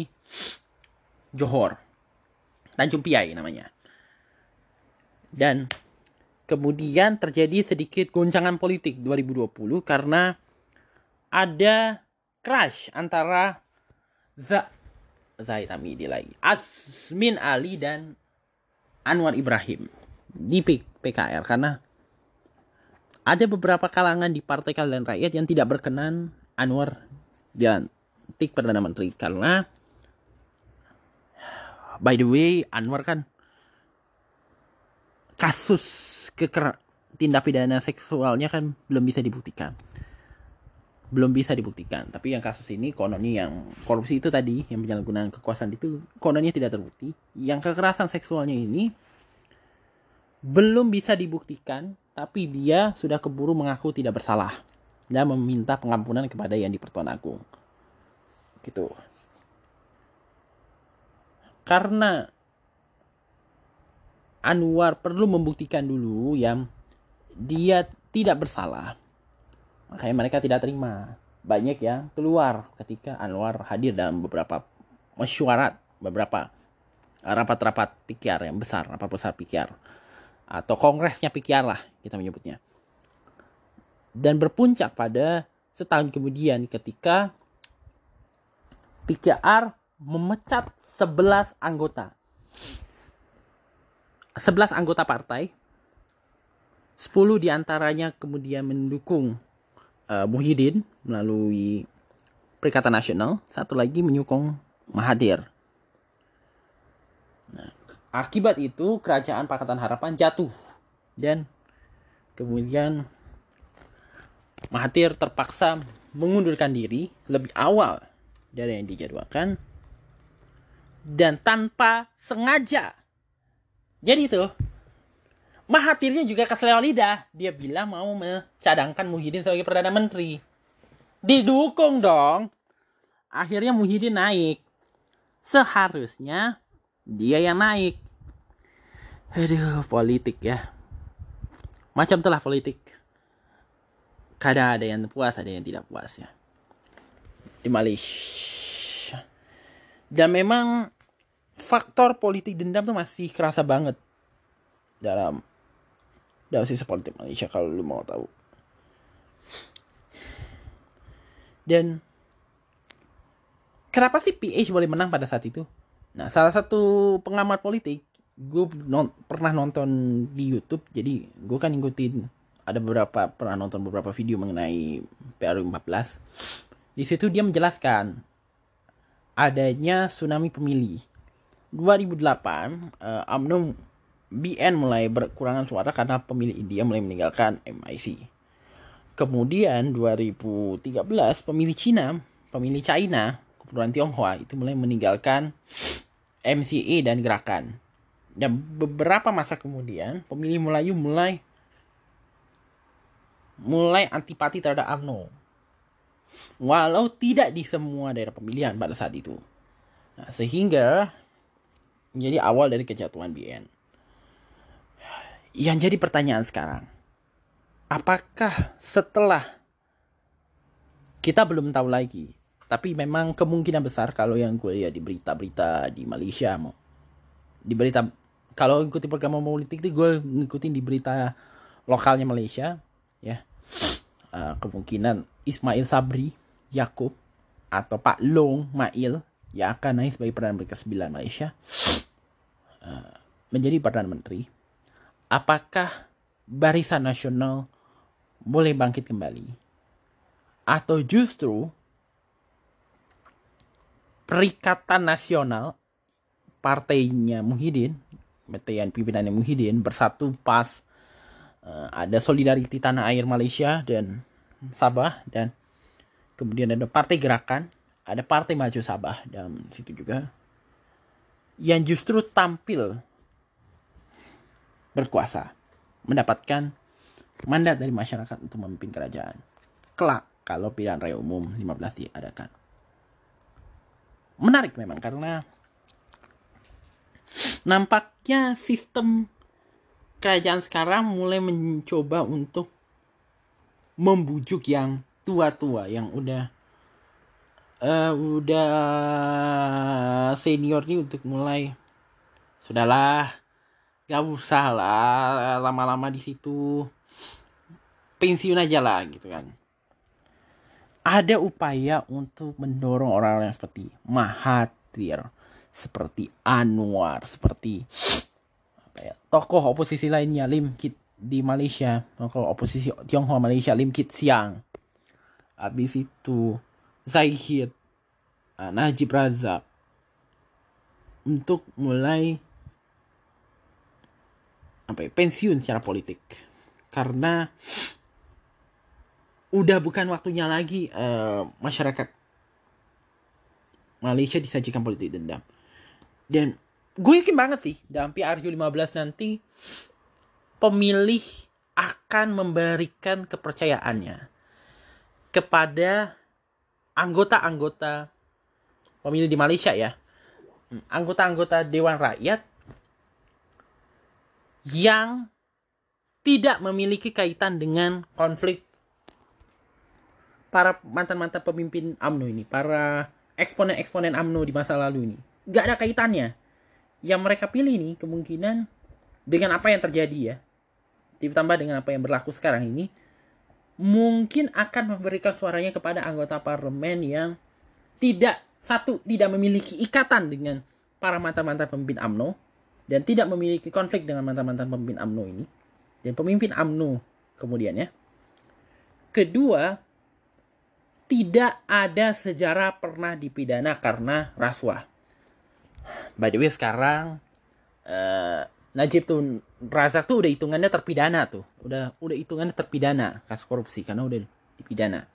S1: Johor. Tanjung Piai namanya. Dan kemudian terjadi sedikit goncangan politik 2020 karena ada crash antara Za Zaid Hamidi lagi. Asmin Ali dan Anwar Ibrahim di PKR karena ada beberapa kalangan di Partai Keadilan Rakyat yang tidak berkenan Anwar dilantik Perdana Menteri karena by the way Anwar kan kasus keker tindak pidana seksualnya kan belum bisa dibuktikan belum bisa dibuktikan. Tapi yang kasus ini kononnya yang korupsi itu tadi, yang penyalahgunaan kekuasaan itu kononnya tidak terbukti. Yang kekerasan seksualnya ini belum bisa dibuktikan, tapi dia sudah keburu mengaku tidak bersalah dan meminta pengampunan kepada yang dipertuan agung. Gitu. Karena Anwar perlu membuktikan dulu yang dia tidak bersalah Makanya mereka tidak terima. Banyak yang keluar ketika Anwar hadir dalam beberapa mesyuarat, beberapa rapat-rapat pikir yang besar, rapat besar pikir. Atau kongresnya pikir lah kita menyebutnya. Dan berpuncak pada setahun kemudian ketika PKR memecat 11 anggota. 11 anggota partai. 10 di antaranya kemudian mendukung uh, Muhyiddin melalui Perikatan Nasional, satu lagi menyokong Mahathir. Nah, akibat itu kerajaan Pakatan Harapan jatuh dan kemudian Mahathir terpaksa mengundurkan diri lebih awal dari yang dijadwalkan dan tanpa sengaja. Jadi itu Mahathirnya juga keseleo lidah. Dia bilang mau mencadangkan Muhyiddin sebagai Perdana Menteri. Didukung dong. Akhirnya Muhyiddin naik. Seharusnya dia yang naik. Aduh, politik ya. Macam telah politik. Kadang ada yang puas, ada yang tidak puas ya. Di Malaysia. Dan memang faktor politik dendam tuh masih kerasa banget dalam dalam sisa politik Malaysia kalau lu mau tahu. Dan kenapa sih PH boleh menang pada saat itu? Nah, salah satu pengamat politik, gue non, pernah nonton di YouTube, jadi gue kan ngikutin ada beberapa pernah nonton beberapa video mengenai PRU 14. Di situ dia menjelaskan adanya tsunami pemilih. 2008 uh, UMNO BN mulai berkurangan suara karena pemilih India mulai meninggalkan MIC. Kemudian 2013 pemilih Cina, pemilih China keturunan Tionghoa itu mulai meninggalkan MCA dan gerakan. Dan beberapa masa kemudian pemilih Melayu mulai mulai antipati terhadap UMNO. Walau tidak di semua daerah pemilihan pada saat itu. Nah, sehingga menjadi awal dari kejatuhan BN. Yang jadi pertanyaan sekarang, apakah setelah kita belum tahu lagi, tapi memang kemungkinan besar kalau yang gue lihat di berita-berita di Malaysia mau di berita kalau ikuti program politik itu gue ngikutin di berita lokalnya Malaysia ya uh, kemungkinan Ismail Sabri Yakub atau Pak Long Mail yang akan naik sebagai perdana menteri ke-9 Malaysia uh, menjadi perdana menteri. Apakah barisan nasional boleh bangkit kembali? Atau justru Perikatan Nasional partainya Muhyiddin, yang pimpinannya Muhyiddin bersatu pas uh, ada solidariti tanah air Malaysia dan Sabah dan kemudian ada Partai Gerakan, ada Partai Maju Sabah dan situ juga yang justru tampil berkuasa mendapatkan mandat dari masyarakat untuk memimpin kerajaan. Kelak kalau pilihan raya umum 15 diadakan menarik memang karena nampaknya sistem kerajaan sekarang mulai mencoba untuk membujuk yang tua-tua yang udah uh, udah senior nih untuk mulai sudahlah gak usah lah lama-lama di situ pensiun aja lah gitu kan. Ada upaya untuk mendorong orang-orang seperti Mahathir, seperti Anwar, seperti tokoh oposisi lainnya Lim Kit di Malaysia, tokoh oposisi Tionghoa Malaysia Lim Kit Siang. Habis itu Zahid, ah, Najib Razak untuk mulai apa ya, pensiun secara politik karena udah bukan waktunya lagi uh, masyarakat Malaysia disajikan politik dendam. Dan gue yakin banget sih dalam PRU 15 nanti pemilih akan memberikan kepercayaannya kepada anggota-anggota pemilih di Malaysia ya. Hmm, anggota-anggota Dewan Rakyat yang tidak memiliki kaitan dengan konflik para mantan-mantan pemimpin AMNO ini, para eksponen-eksponen AMNO di masa lalu ini. Gak ada kaitannya. Yang mereka pilih ini kemungkinan dengan apa yang terjadi ya. Ditambah dengan apa yang berlaku sekarang ini. Mungkin akan memberikan suaranya kepada anggota parlemen yang tidak, satu, tidak memiliki ikatan dengan para mantan-mantan pemimpin AMNO. Dan tidak memiliki konflik dengan mantan-mantan pemimpin AMNO ini. Dan pemimpin AMNO kemudian ya. Kedua, tidak ada sejarah pernah dipidana karena rasuah. By the way sekarang uh, Najib tuh Razak tuh udah hitungannya terpidana tuh. Udah udah hitungannya terpidana kasus korupsi karena udah dipidana.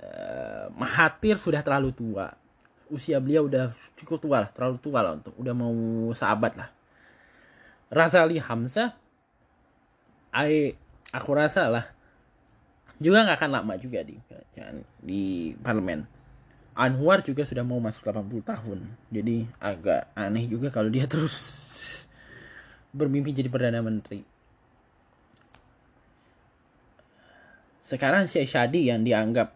S1: Uh, Mahathir sudah terlalu tua. Usia beliau udah cukup tua lah, terlalu tua lah untuk udah mau sahabat lah. Razali Hamzah, I, aku rasa lah juga nggak akan lama juga di di parlemen. Anwar juga sudah mau masuk 80 tahun. Jadi agak aneh juga kalau dia terus bermimpi jadi perdana menteri. Sekarang Syekh Shadi yang dianggap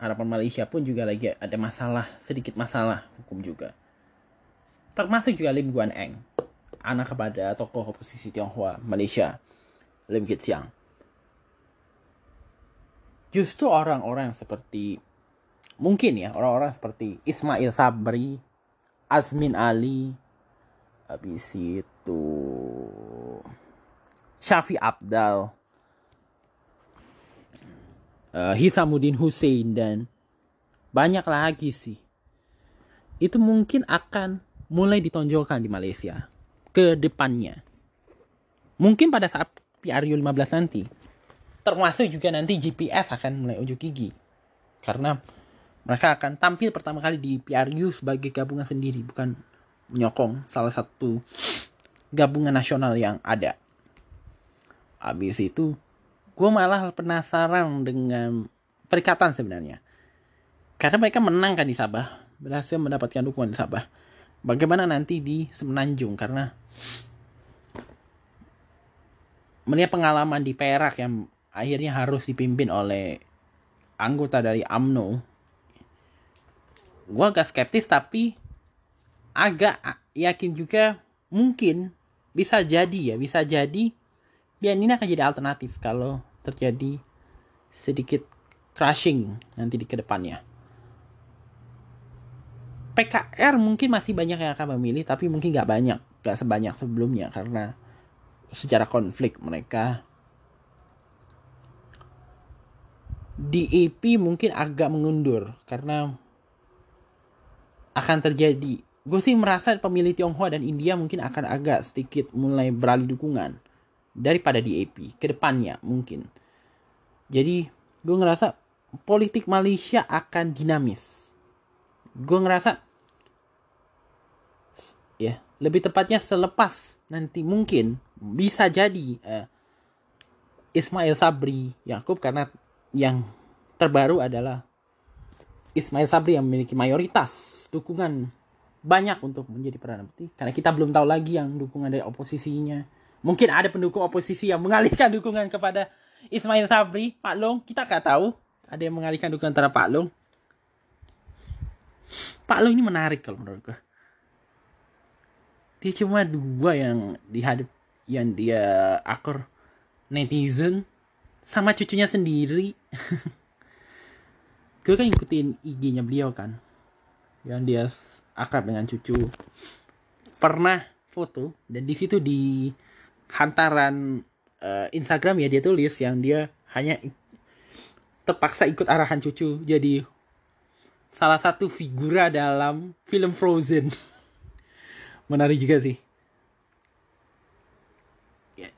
S1: harapan Malaysia pun juga lagi ada masalah, sedikit masalah hukum juga. Termasuk juga Lim Guan Eng, anak kepada tokoh oposisi Tionghoa Malaysia, Lim Kit Siang justru orang-orang seperti mungkin ya orang-orang seperti Ismail Sabri, Azmin Ali, habis itu Syafi Abdal, uh, Hisamuddin Hussein dan banyak lagi sih. Itu mungkin akan mulai ditonjolkan di Malaysia ke depannya. Mungkin pada saat PRU 15 nanti termasuk juga nanti GPS akan mulai ujuk gigi karena mereka akan tampil pertama kali di PRU sebagai gabungan sendiri bukan menyokong salah satu gabungan nasional yang ada. Habis itu gue malah penasaran dengan perikatan sebenarnya. Karena mereka menang kan di Sabah berhasil mendapatkan dukungan di Sabah. Bagaimana nanti di Semenanjung? Karena melihat pengalaman di Perak yang akhirnya harus dipimpin oleh anggota dari AMNO gue agak skeptis tapi agak yakin juga mungkin bisa jadi ya bisa jadi biar ini akan jadi alternatif kalau terjadi sedikit crashing nanti di ke depannya. PKR mungkin masih banyak yang akan memilih, tapi mungkin nggak banyak, nggak sebanyak sebelumnya karena secara konflik mereka DEP mungkin agak mengundur karena akan terjadi. Gue sih merasa pemilih Tionghoa dan India mungkin akan agak sedikit mulai beralih dukungan daripada DAP ke depannya mungkin. Jadi gue ngerasa politik Malaysia akan dinamis. Gue ngerasa ya lebih tepatnya selepas nanti mungkin bisa jadi uh, Ismail Sabri Yakub karena yang terbaru adalah Ismail Sabri yang memiliki mayoritas dukungan banyak untuk menjadi perdana menteri. Karena kita belum tahu lagi yang dukungan dari oposisinya. Mungkin ada pendukung oposisi yang mengalihkan dukungan kepada Ismail Sabri. Pak Long kita nggak tahu. Ada yang mengalihkan dukungan terhadap Pak Long. Pak Long ini menarik kalau menurut gue dia cuma dua yang dihadap yang dia akor netizen sama cucunya sendiri gue kan ikutin IG-nya beliau kan? Yang dia akrab dengan cucu. Pernah foto dan di situ di hantaran uh, Instagram ya dia tulis yang dia hanya terpaksa ikut arahan cucu. Jadi salah satu figura dalam film Frozen. Menarik juga sih. Ya.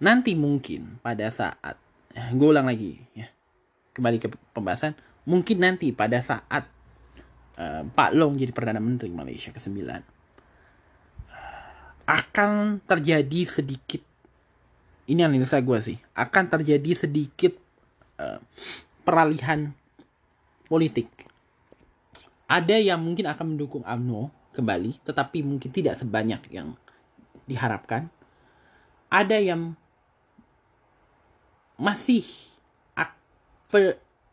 S1: nanti mungkin pada saat ya, gue ulang lagi ya. Kembali ke pembahasan mungkin nanti pada saat uh, Pak Long jadi perdana menteri Malaysia ke 9 akan terjadi sedikit ini analisa gue sih akan terjadi sedikit uh, peralihan politik ada yang mungkin akan mendukung AMNO kembali, tetapi mungkin tidak sebanyak yang diharapkan. Ada yang masih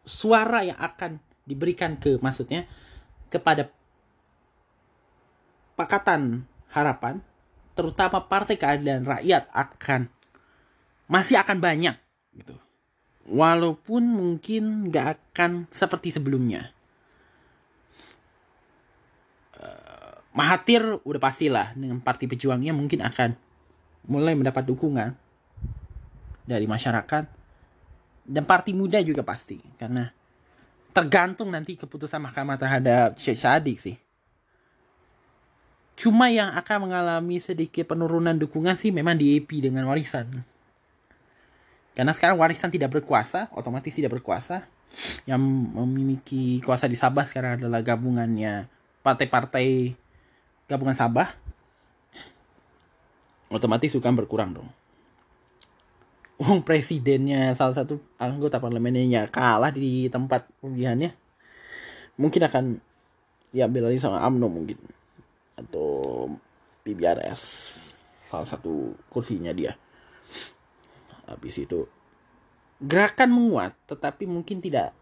S1: suara yang akan diberikan ke maksudnya kepada Pakatan Harapan, terutama Partai Keadilan Rakyat akan masih akan banyak gitu. Walaupun mungkin nggak akan seperti sebelumnya. Mahathir udah pastilah dengan partai pejuangnya mungkin akan mulai mendapat dukungan dari masyarakat dan partai muda juga pasti karena tergantung nanti keputusan mahkamah terhadap Syekh Sadik sih. Cuma yang akan mengalami sedikit penurunan dukungan sih memang di EP dengan warisan. Karena sekarang warisan tidak berkuasa, otomatis tidak berkuasa. Yang memiliki kuasa di Sabah sekarang adalah gabungannya partai-partai gabungan Sabah otomatis suka berkurang dong. Uang presidennya salah satu anggota parlemennya kalah di tempat pemilihannya. Mungkin akan diambil lagi sama AMNO mungkin. Atau PBRS. Salah satu kursinya dia. Habis itu gerakan menguat tetapi mungkin tidak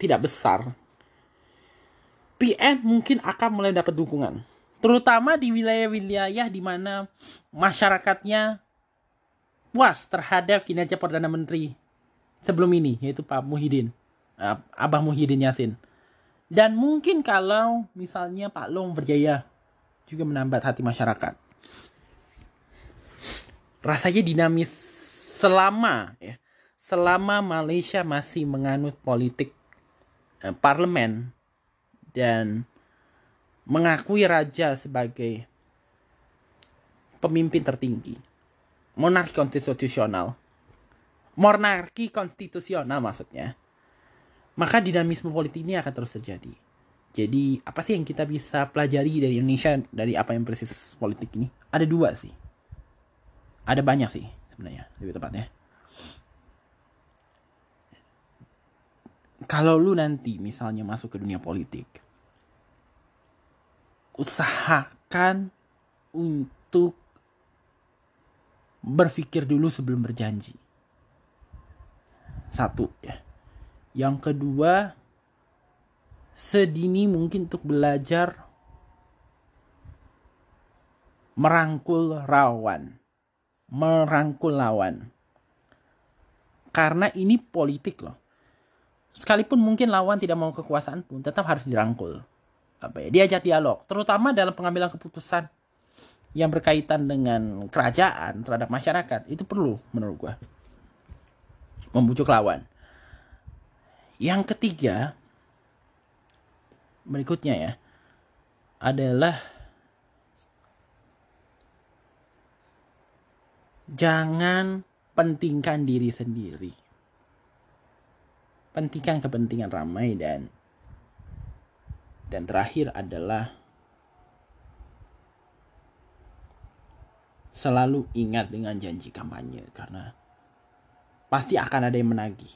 S1: tidak besar. PN mungkin akan mulai dapat dukungan terutama di wilayah-wilayah di mana masyarakatnya puas terhadap kinerja Perdana Menteri sebelum ini, yaitu Pak Muhyiddin, uh, Abah Muhyiddin Yasin. Dan mungkin kalau misalnya Pak Long berjaya juga menambah hati masyarakat. Rasanya dinamis selama ya, selama Malaysia masih menganut politik uh, parlemen dan mengakui raja sebagai pemimpin tertinggi. Monarki konstitusional. Monarki konstitusional maksudnya. maka dinamisme politik ini akan terus terjadi. Jadi apa sih yang kita bisa pelajari dari Indonesia dari apa yang proses politik ini? Ada dua sih. Ada banyak sih sebenarnya lebih tepatnya. Kalau lu nanti misalnya masuk ke dunia politik, usahakan untuk berpikir dulu sebelum berjanji. Satu ya. Yang kedua, sedini mungkin untuk belajar merangkul rawan. Merangkul lawan. Karena ini politik loh. Sekalipun mungkin lawan tidak mau kekuasaan pun tetap harus dirangkul. Apa ya? Diajak dialog, terutama dalam pengambilan keputusan yang berkaitan dengan kerajaan terhadap masyarakat itu perlu menurut gua membujuk lawan. Yang ketiga berikutnya ya adalah jangan pentingkan diri sendiri. Pentingkan kepentingan ramai dan dan terakhir adalah selalu ingat dengan janji kampanye karena pasti akan ada yang menagih.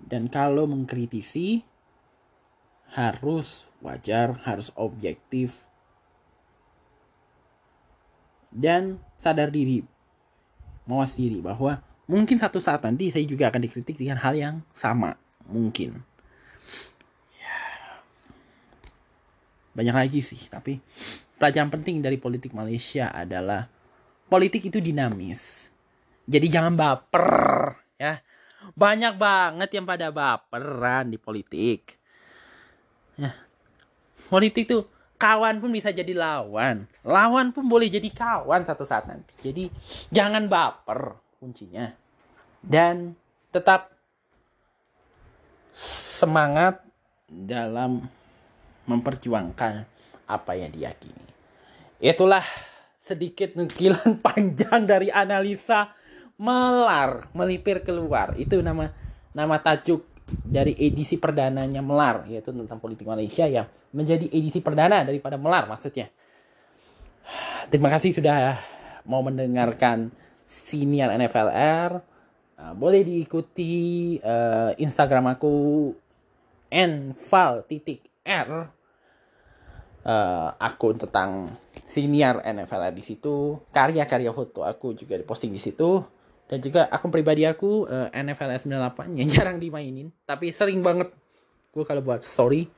S1: Dan kalau mengkritisi harus wajar, harus objektif, dan sadar diri, mawas diri bahwa mungkin satu saat nanti saya juga akan dikritik dengan hal yang sama, mungkin. Banyak lagi sih, tapi pelajaran penting dari politik Malaysia adalah politik itu dinamis. Jadi jangan baper, ya. Banyak banget yang pada baperan di politik. Ya. Politik tuh kawan pun bisa jadi lawan. Lawan pun boleh jadi kawan satu saat nanti. Jadi jangan baper kuncinya. Dan tetap semangat dalam memperjuangkan apa yang diyakini. Itulah sedikit nukilan panjang dari analisa melar melipir keluar itu nama nama tajuk dari edisi perdananya Melar yaitu tentang politik Malaysia yang menjadi edisi perdana daripada Melar maksudnya. Terima kasih sudah mau mendengarkan siniar NFLR. Uh, boleh diikuti uh, Instagram aku nval titik r. Uh, akun tentang siniar NFLR di situ karya-karya foto aku juga diposting di situ dan juga akun pribadi aku uh, NFL 98 yang jarang dimainin tapi sering banget. Gue kalau buat story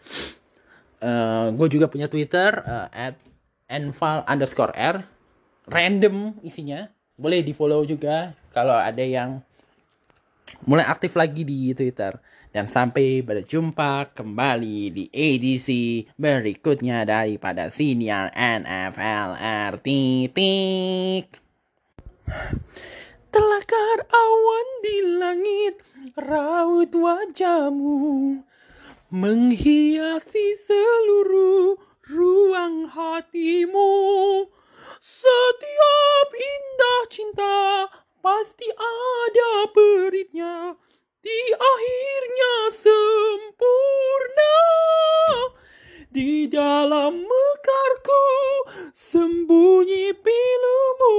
S1: uh, gue juga punya Twitter at nval underscore r. Random isinya boleh di follow juga kalau ada yang mulai aktif lagi di Twitter dan sampai berjumpa kembali di edisi berikutnya daripada Siniar NFL titik Telakar awan di langit, raut wajahmu menghiasi seluruh ruang hatimu. Setiap indah cinta pasti ada peritnya, di akhirnya sempurna. Di dalam mekarku sembunyi pilumu.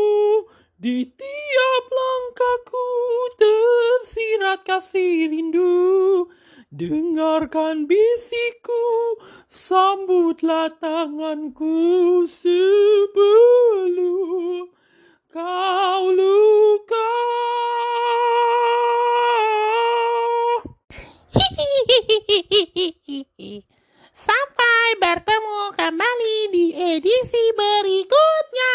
S1: Di tiap langkahku tersirat kasih rindu. Dengarkan bisikku, sambutlah tanganku sebelum kau luka. Sampai bertemu kembali di edisi berikutnya.